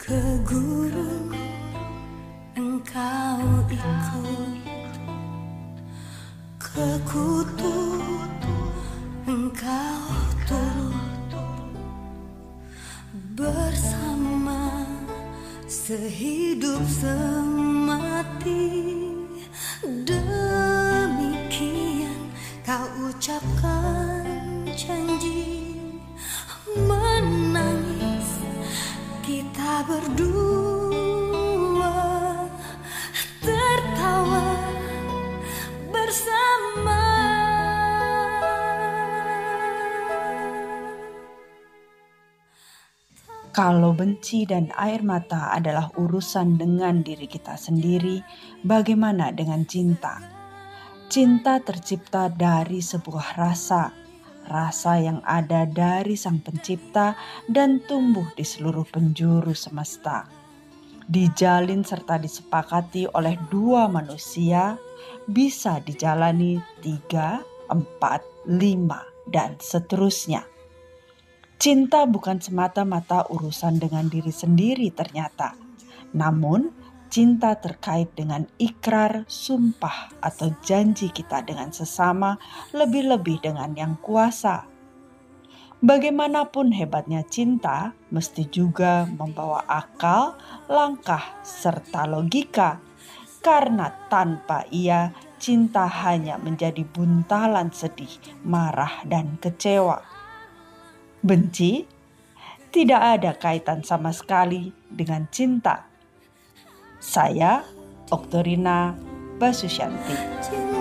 Ke guru engkau ikut. Ke kutub engkau turut Bersama sehidup semati. Demikian kau ucapkan Kalau benci dan air mata adalah urusan dengan diri kita sendiri, bagaimana dengan cinta? Cinta tercipta dari sebuah rasa, rasa yang ada dari Sang Pencipta dan tumbuh di seluruh penjuru semesta. Dijalin serta disepakati oleh dua manusia, bisa dijalani tiga, empat, lima, dan seterusnya. Cinta bukan semata-mata urusan dengan diri sendiri ternyata. Namun, cinta terkait dengan ikrar, sumpah, atau janji kita dengan sesama, lebih-lebih dengan yang kuasa. Bagaimanapun hebatnya cinta, mesti juga membawa akal, langkah, serta logika. Karena tanpa ia, cinta hanya menjadi buntalan sedih, marah, dan kecewa benci tidak ada kaitan sama sekali dengan cinta. Saya, Oktorina Basusyanti.